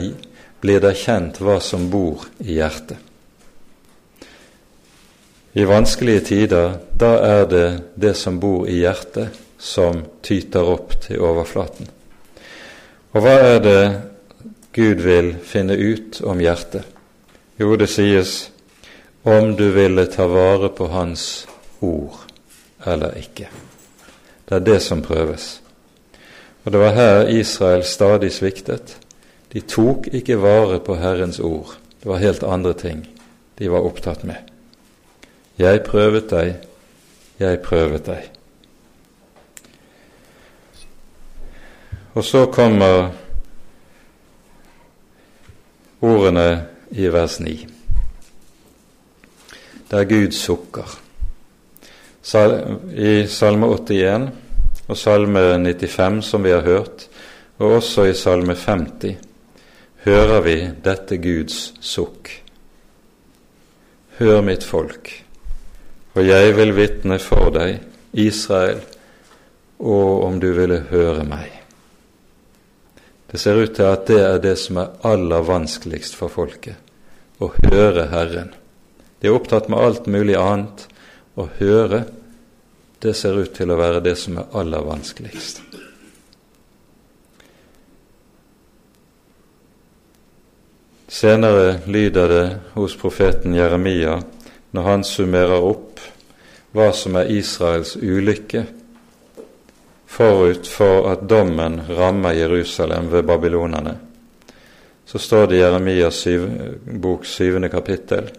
Speaker 1: blir det kjent hva som bor i hjertet. I vanskelige tider, da er det det som bor i hjertet, som tyter opp til overflaten. Og hva er det Gud vil finne ut om hjertet? Jo, det sies om du ville ta vare på Hans ord eller ikke. Det er det som prøves. Og det var her Israel stadig sviktet. De tok ikke vare på Herrens ord. Det var helt andre ting de var opptatt med. Jeg prøvet deg, jeg prøvet deg. Og så kommer ordene i vers 9 der Gud sukker. I Salme 81 og Salme 95, som vi har hørt, og også i Salme 50, hører vi dette Guds sukk. Hør mitt folk, og jeg vil vitne for deg, Israel, og om du ville høre meg. Det ser ut til at det er det som er aller vanskeligst for folket å høre Herren. De er opptatt med alt mulig annet. Å høre, det ser ut til å være det som er aller vanskeligst. Senere lyder det hos profeten Jeremia, når han summerer opp hva som er Israels ulykke, forut for at dommen rammer Jerusalem ved babylonerne. Så står det i Jeremias syv, bok syvende kapittel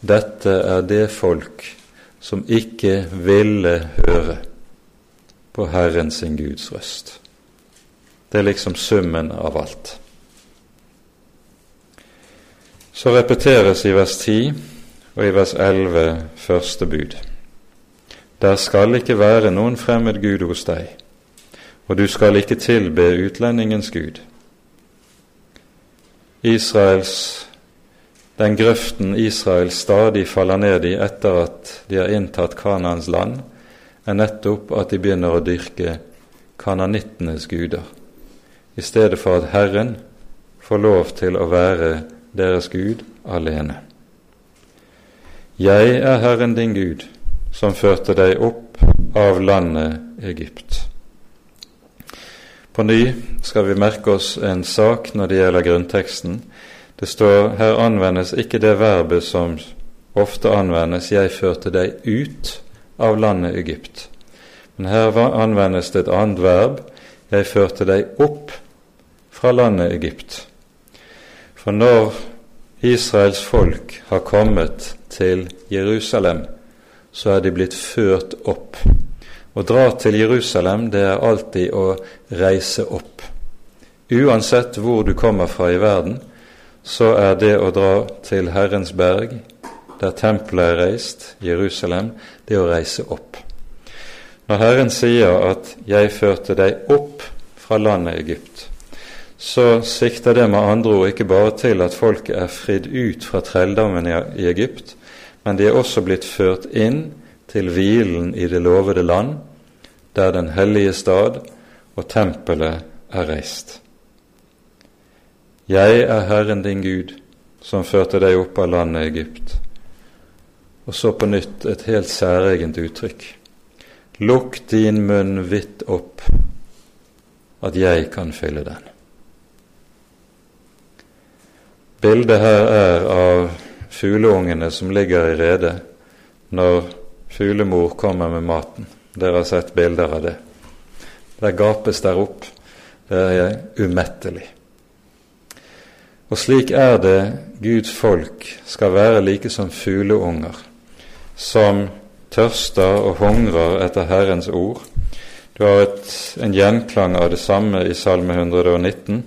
Speaker 1: dette er det folk som ikke ville høre på Herren sin Guds røst. Det er liksom summen av alt. Så repeteres i vers 10 og i vers 11 første bud. Der skal ikke være noen fremmed gud hos deg, og du skal ikke tilbe utlendingens gud. Israels, den grøften Israel stadig faller ned i etter at de har inntatt Kanans land, er nettopp at de begynner å dyrke kananittenes guder i stedet for at Herren får lov til å være deres Gud alene. Jeg er Herren din Gud, som førte deg opp av landet Egypt. På ny skal vi merke oss en sak når det gjelder grunnteksten. Det står her anvendes ikke det verbet som ofte anvendes 'jeg førte deg ut av landet Egypt'. Men her anvendes det et annet verb 'jeg førte deg opp fra landet Egypt. For når Israels folk har kommet til Jerusalem, så er de blitt ført opp. Å dra til Jerusalem, det er alltid å reise opp. Uansett hvor du kommer fra i verden, så er det å dra til Herrens berg, der tempelet er reist, Jerusalem, det å reise opp. Når Herren sier at 'jeg førte deg opp fra landet Egypt', så sikter det med andre ord ikke bare til at folket er fridd ut fra trelldommen i Egypt, men de er også blitt ført inn til hvilen i det lovede land, der den hellige stad og tempelet er reist. Jeg er Herren din Gud, som førte deg opp av landet Egypt. Og så på nytt et helt særegent uttrykk. Lukk din munn vidt opp, at jeg kan fylle den. Bildet her er av fugleungene som ligger i redet når fuglemor kommer med maten. Dere har sett bilder av det. Der gapes der opp. Det er umettelig. Og slik er det Guds folk skal være like som fugleunger, som tørster og hungrer etter Herrens ord. Du har et, en gjenklang av det samme i Salme 119.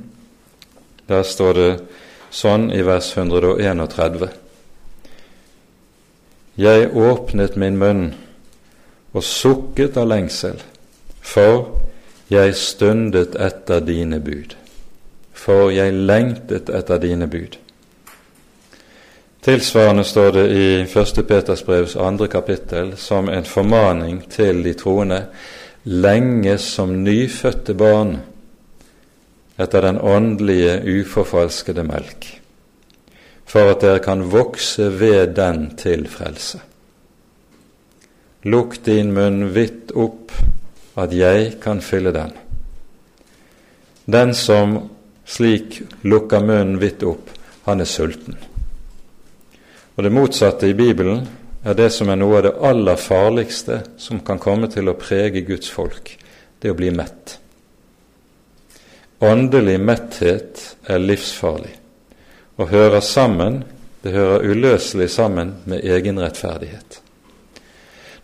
Speaker 1: Der står det sånn i vers 131. Jeg åpnet min munn og sukket av lengsel, for jeg stundet etter dine bud. For jeg lengtet etter dine bud. Tilsvarende står det i 1. Peters brevs andre kapittel som en formaning til de troende lenge som nyfødte barn etter den åndelige, uforfalskede melk, for at dere kan vokse ved den til frelse. Lukk din munn vidt opp, at jeg kan fylle den. Den som slik lukker munnen vidt opp, han er sulten. Og det motsatte i Bibelen er det som er noe av det aller farligste som kan komme til å prege Guds folk, det å bli mett. Åndelig metthet er livsfarlig og hører sammen, det hører uløselig sammen med egenrettferdighet.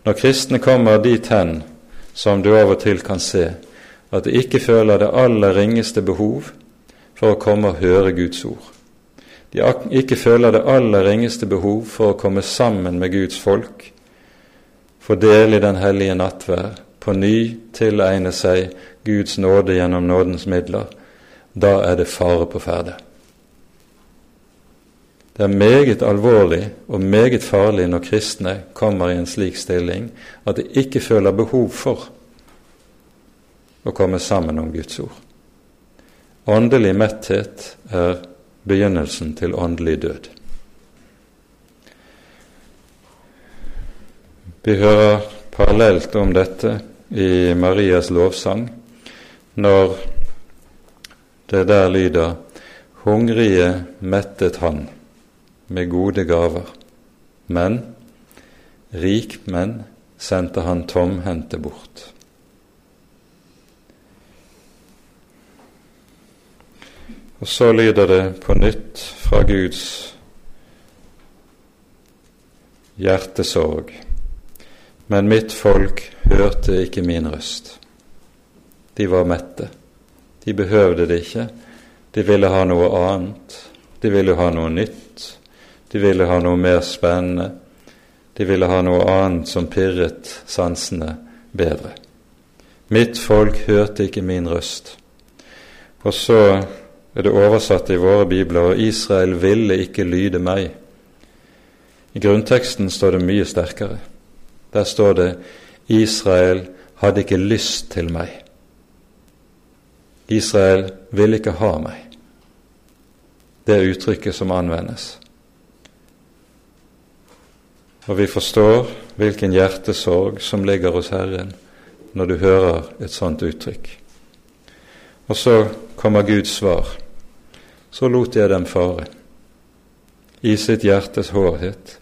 Speaker 1: Når kristne kommer dit hen som du av og til kan se, at de ikke føler det aller ringeste behov for å komme og høre Guds ord. De ikke føler det aller ringeste behov for å komme sammen med Guds folk, få del i den hellige nattvær, på ny tilegne seg Guds nåde gjennom nådens midler, da er det fare på ferde. Det er meget alvorlig og meget farlig når kristne kommer i en slik stilling at de ikke føler behov for å komme sammen om Guds ord. Åndelig metthet er begynnelsen til åndelig død. Vi hører parallelt om dette i Marias lovsang når det der lyder Hungrige mettet han med gode gaver, men rikmenn sendte han tomhendte bort. Og så lyder det på nytt fra Guds hjertesorg. Men mitt folk hørte ikke min røst. De var mette. De behøvde det ikke. De ville ha noe annet. De ville ha noe nytt. De ville ha noe mer spennende. De ville ha noe annet som pirret sansene bedre. Mitt folk hørte ikke min røst. Og så er det oversatt i våre bibler, og Israel ville ikke lyde meg. I grunnteksten står det mye sterkere. Der står det Israel hadde ikke lyst til meg. Israel ville ikke ha meg. Det er uttrykket som anvendes. Og vi forstår hvilken hjertesorg som ligger hos Herren når du hører et sånt uttrykk. Og så kommer Guds svar. Så lot jeg dem fare i sitt hjertes hårhet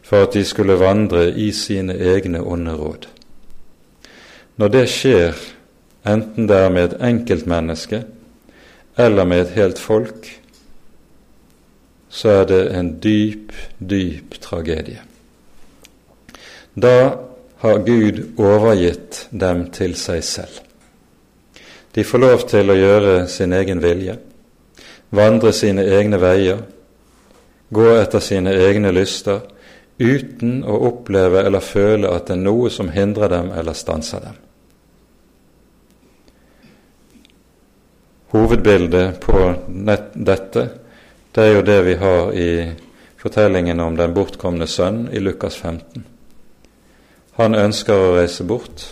Speaker 1: for at de skulle vandre i sine egne onde råd. Når det skjer, enten det er med et enkeltmenneske eller med et helt folk, så er det en dyp, dyp tragedie. Da har Gud overgitt dem til seg selv. De får lov til å gjøre sin egen vilje, vandre sine egne veier, gå etter sine egne lyster, uten å oppleve eller føle at det er noe som hindrer dem eller stanser dem. Hovedbildet på dette det er jo det vi har i fortellingen om den bortkomne sønn i Lukas 15. Han ønsker å reise bort,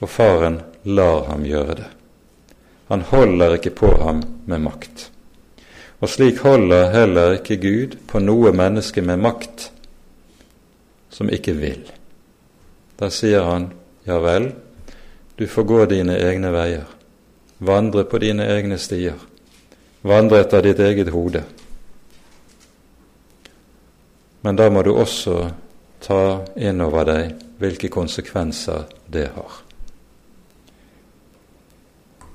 Speaker 1: og faren lar ham gjøre det. Han holder ikke på ham med makt. Og slik holder heller ikke Gud på noe menneske med makt som ikke vil. Da sier han, ja vel, du får gå dine egne veier, vandre på dine egne stier, vandre etter ditt eget hode. Men da må du også ta inn over deg hvilke konsekvenser det har.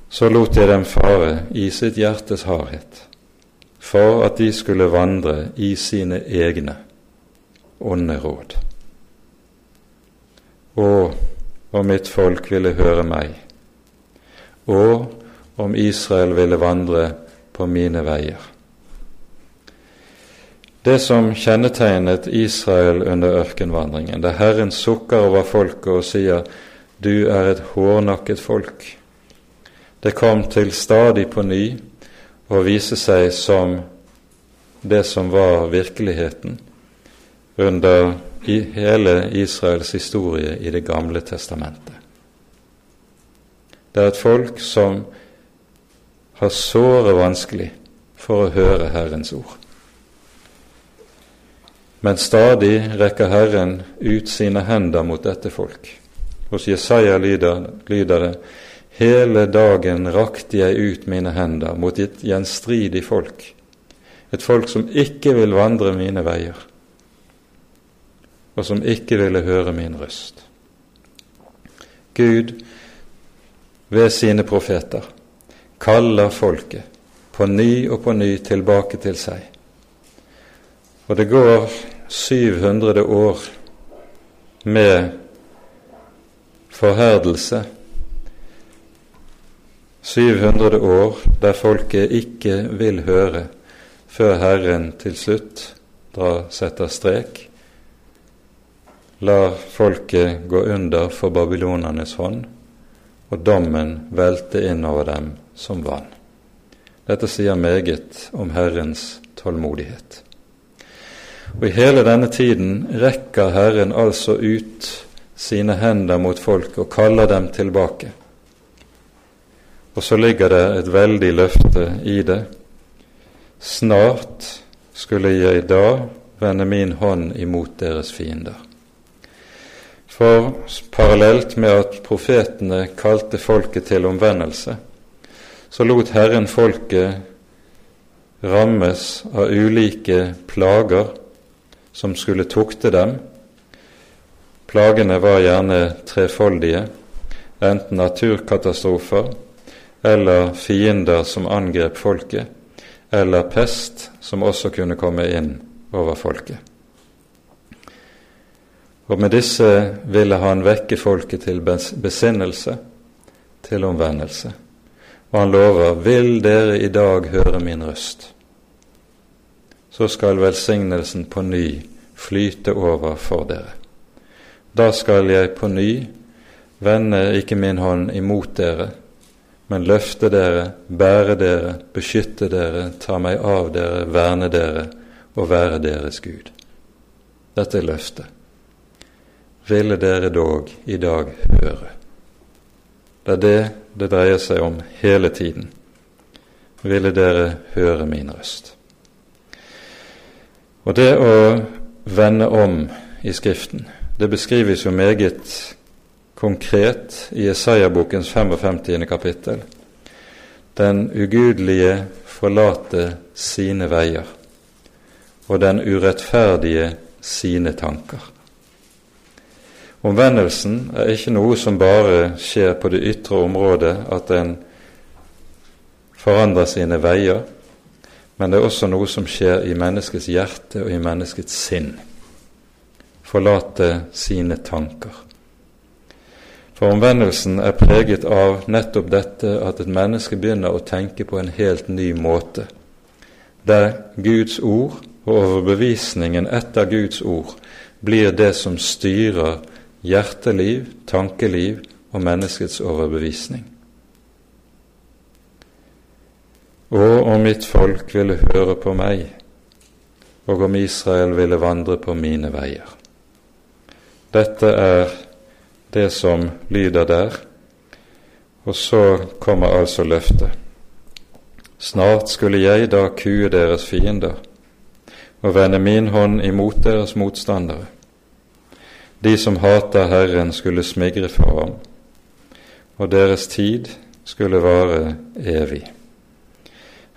Speaker 1: Så lot jeg dem fare i sitt hjertes hardhet, for at de skulle vandre i sine egne onde råd. Å, om mitt folk ville høre meg, og om Israel ville vandre på mine veier. Det som kjennetegnet Israel under ørkenvandringen, der Herren sukker over folket og sier du er et hårnakket folk, det kom til stadig på ny å vise seg som det som var virkeligheten under hele Israels historie i Det gamle testamentet. Det er et folk som har såre vanskelig for å høre Herrens ord. Men stadig rekker Herren ut sine hender mot dette folk. Hos Jesaja lyder, lyder det:" Hele dagen rakte jeg ut mine hender mot et gjenstridig folk, et folk som ikke vil vandre mine veier og som ikke ville høre min røst. Gud, ved sine profeter, kaller folket på ny og på ny tilbake til seg. Og det går 700 år med forherdelse. 700 år der folket ikke vil høre, før Herren til slutt drar, setter strek lar folket gå under for babylonernes hånd, og dommen velte inn over dem som vann. Dette sier meget om Herrens tålmodighet. Og I hele denne tiden rekker Herren altså ut sine hender mot folk og kaller dem tilbake. Og så ligger det et veldig løfte i det. Snart skulle jeg da vende min hånd imot deres fiender. For parallelt med at profetene kalte folket til omvendelse, så lot Herren folket rammes av ulike plager som skulle tukte dem. Plagene var gjerne trefoldige, enten naturkatastrofer eller fiender som angrep folket, eller pest som også kunne komme inn over folket. Og med disse ville han vekke folket til besinnelse, til omvendelse. Og han lover, vil dere i dag høre min røst, så skal velsignelsen på ny flyte over for dere. Da skal jeg på ny vende ikke min hånd imot dere, men løfte dere, bære dere, beskytte dere, ta meg av dere, verne dere og være deres Gud. Dette er løftet. Ville dere dog i dag høre? Det er det det dreier seg om hele tiden. Ville dere høre min røst? Og det å vende om i Skriften, det beskrives jo meget konkret i Isaiah-bokens 55. kapittel. Den ugudelige forlater sine veier, og den urettferdige sine tanker. Omvendelsen er ikke noe som bare skjer på det ytre området, at en forandrer sine veier, men det er også noe som skjer i menneskets hjerte og i menneskets sinn. Forlate sine tanker. For omvendelsen er preget av nettopp dette at et menneske begynner å tenke på en helt ny måte, der Guds ord og overbevisningen etter Guds ord blir det som styrer hjerteliv, tankeliv og menneskets overbevisning. Og om mitt folk ville høre på meg, og om Israel ville vandre på mine veier. Dette er det som lyder der, og så kommer altså løftet. Snart skulle jeg da kue deres fiender og vende min hånd imot deres motstandere. De som hater Herren, skulle smigre for ham, og deres tid skulle vare evig.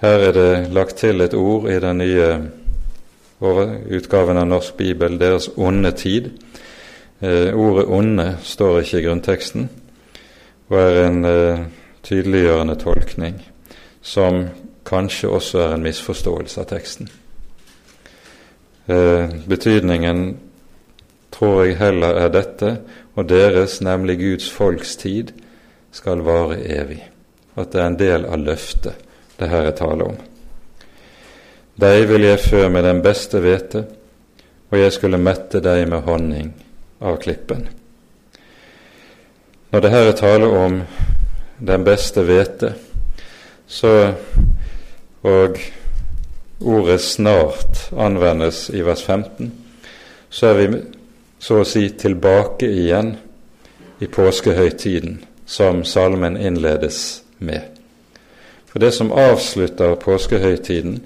Speaker 1: Her er det lagt til et ord i den nye utgaven av Norsk bibel, deres onde tid. Eh, ordet 'onde' står ikke i grunnteksten, og er en eh, tydeliggjørende tolkning som kanskje også er en misforståelse av teksten. Eh, betydningen tror jeg heller er dette, og deres, nemlig Guds folks tid, skal vare evig. At det er en del av løftet det her er tale om. Deg vil jeg før med den beste hvete, og jeg skulle mette deg med honning av klippen. Når det her er tale om den beste hvete, så og ordet 'snart' anvendes i vers 15, så er vi så å si tilbake igjen i påskehøytiden, som salmen innledes med. For det som avslutter påskehøytiden,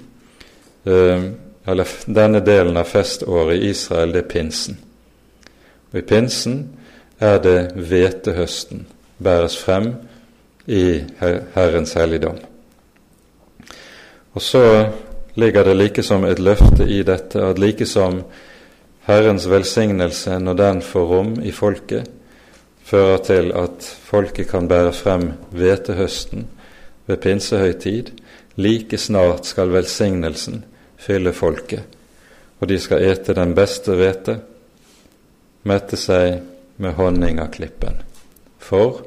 Speaker 1: eh, eller denne delen av feståret i Israel, det er pinsen. Og I pinsen er det hvetehøsten bæres frem i Herrens helligdom. Og så ligger det like som et løfte i dette at like som Herrens velsignelse, når den får rom i folket, fører til at folket kan bære frem hvetehøsten ved pinsehøytid. Like snart skal velsignelsen fylle folket, og de skal ete den beste hvete, mette seg med honning av klippen. For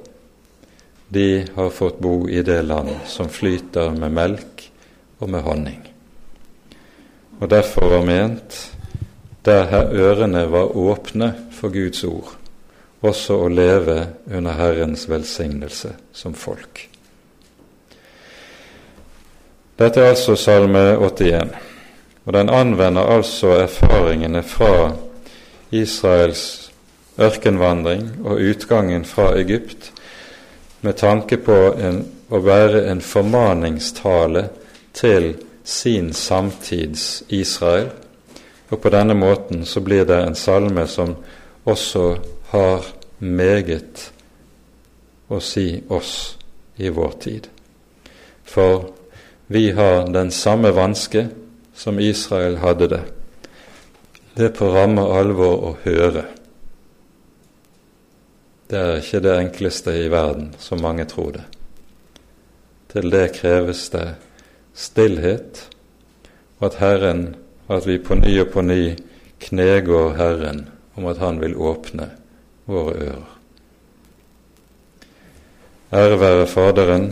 Speaker 1: de har fått bo i det land som flyter med melk og med honning. Og derfor var ment der her ørene var åpne for Guds ord, også å leve under Herrens velsignelse som folk. Dette er altså Salme 81, og den anvender altså erfaringene fra Israels ørkenvandring og utgangen fra Egypt med tanke på en, å være en formaningstale til sin samtids Israel og på denne måten så blir det en salme som også har meget å si oss i vår tid. For vi har den samme vanske som Israel hadde det. Det er på ramme alvor å høre. Det er ikke det enkleste i verden, som mange tror det. Til det kreves det stillhet, og at Herren, at vi på ny og på ny knegår Herren om at Han vil åpne våre ører. Ære være Faderen